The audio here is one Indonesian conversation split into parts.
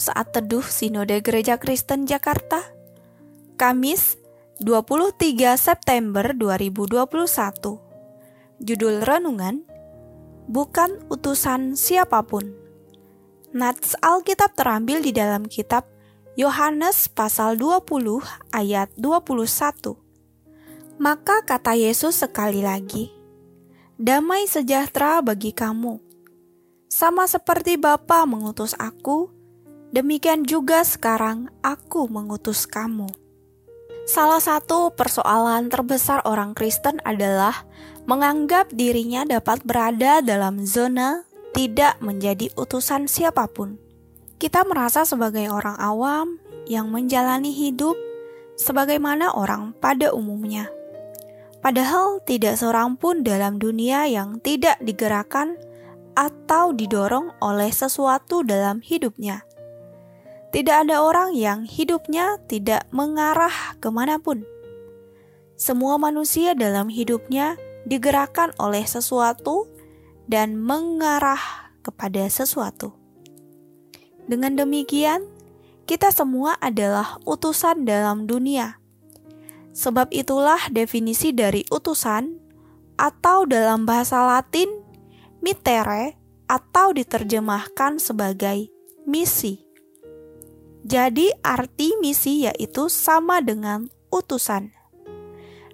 Saat Teduh Sinode Gereja Kristen Jakarta Kamis 23 September 2021 Judul Renungan Bukan Utusan Siapa pun. Nats Alkitab terambil di dalam kitab Yohanes pasal 20 ayat 21 Maka kata Yesus sekali lagi Damai sejahtera bagi kamu. Sama seperti Bapa mengutus aku, demikian juga sekarang aku mengutus kamu. Salah satu persoalan terbesar orang Kristen adalah menganggap dirinya dapat berada dalam zona tidak menjadi utusan siapa pun. Kita merasa sebagai orang awam yang menjalani hidup sebagaimana orang pada umumnya. Padahal tidak seorang pun dalam dunia yang tidak digerakkan atau didorong oleh sesuatu dalam hidupnya. Tidak ada orang yang hidupnya tidak mengarah ke mana pun. Semua manusia dalam hidupnya digerakkan oleh sesuatu dan mengarah kepada sesuatu. Dengan demikian, kita semua adalah utusan dalam dunia. Sebab itulah definisi dari utusan, atau dalam bahasa Latin, mitere atau diterjemahkan sebagai misi. Jadi arti misi yaitu sama dengan utusan.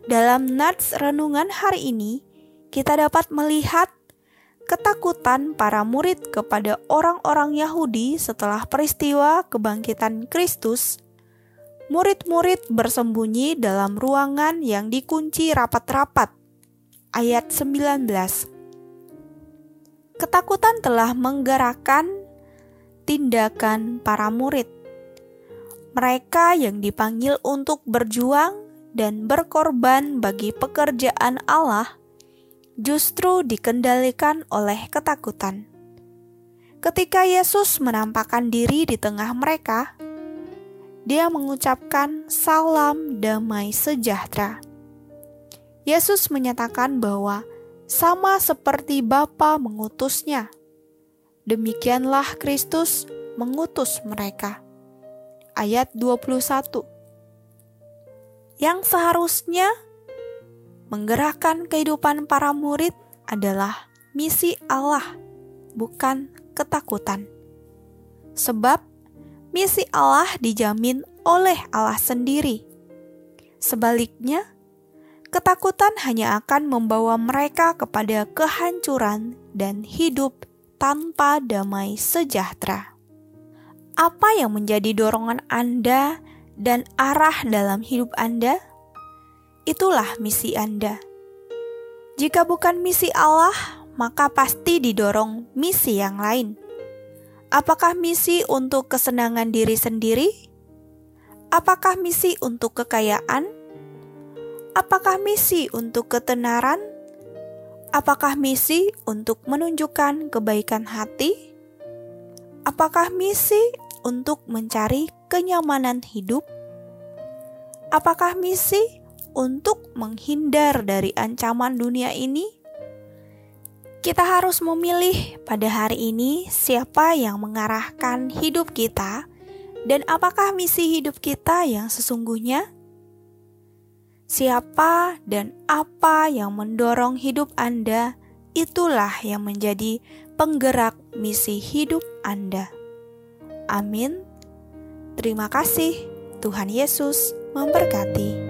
Dalam nats renungan hari ini, kita dapat melihat ketakutan para murid kepada orang-orang Yahudi setelah peristiwa kebangkitan Kristus. Murid-murid bersembunyi dalam ruangan yang dikunci rapat-rapat. Ayat 19 Ketakutan telah menggerakkan tindakan para murid. Mereka yang dipanggil untuk berjuang dan berkorban bagi pekerjaan Allah justru dikendalikan oleh ketakutan. Ketika Yesus menampakkan diri di tengah mereka, dia mengucapkan salam damai sejahtera. Yesus menyatakan bahwa sama seperti Bapa mengutusnya. Demikianlah Kristus mengutus mereka. Ayat 21 Yang seharusnya menggerakkan kehidupan para murid adalah misi Allah, bukan ketakutan. Sebab misi Allah dijamin oleh Allah sendiri. Sebaliknya, Ketakutan hanya akan membawa mereka kepada kehancuran dan hidup tanpa damai sejahtera. Apa yang menjadi dorongan Anda dan arah dalam hidup Anda? Itulah misi Anda. Jika bukan misi Allah, maka pasti didorong misi yang lain. Apakah misi untuk kesenangan diri sendiri? Apakah misi untuk kekayaan? Apakah misi untuk ketenaran? Apakah misi untuk menunjukkan kebaikan hati? Apakah misi untuk mencari kenyamanan hidup? Apakah misi untuk menghindar dari ancaman dunia ini? Kita harus memilih pada hari ini siapa yang mengarahkan hidup kita, dan apakah misi hidup kita yang sesungguhnya Siapa dan apa yang mendorong hidup Anda, itulah yang menjadi penggerak misi hidup Anda. Amin. Terima kasih, Tuhan Yesus memberkati.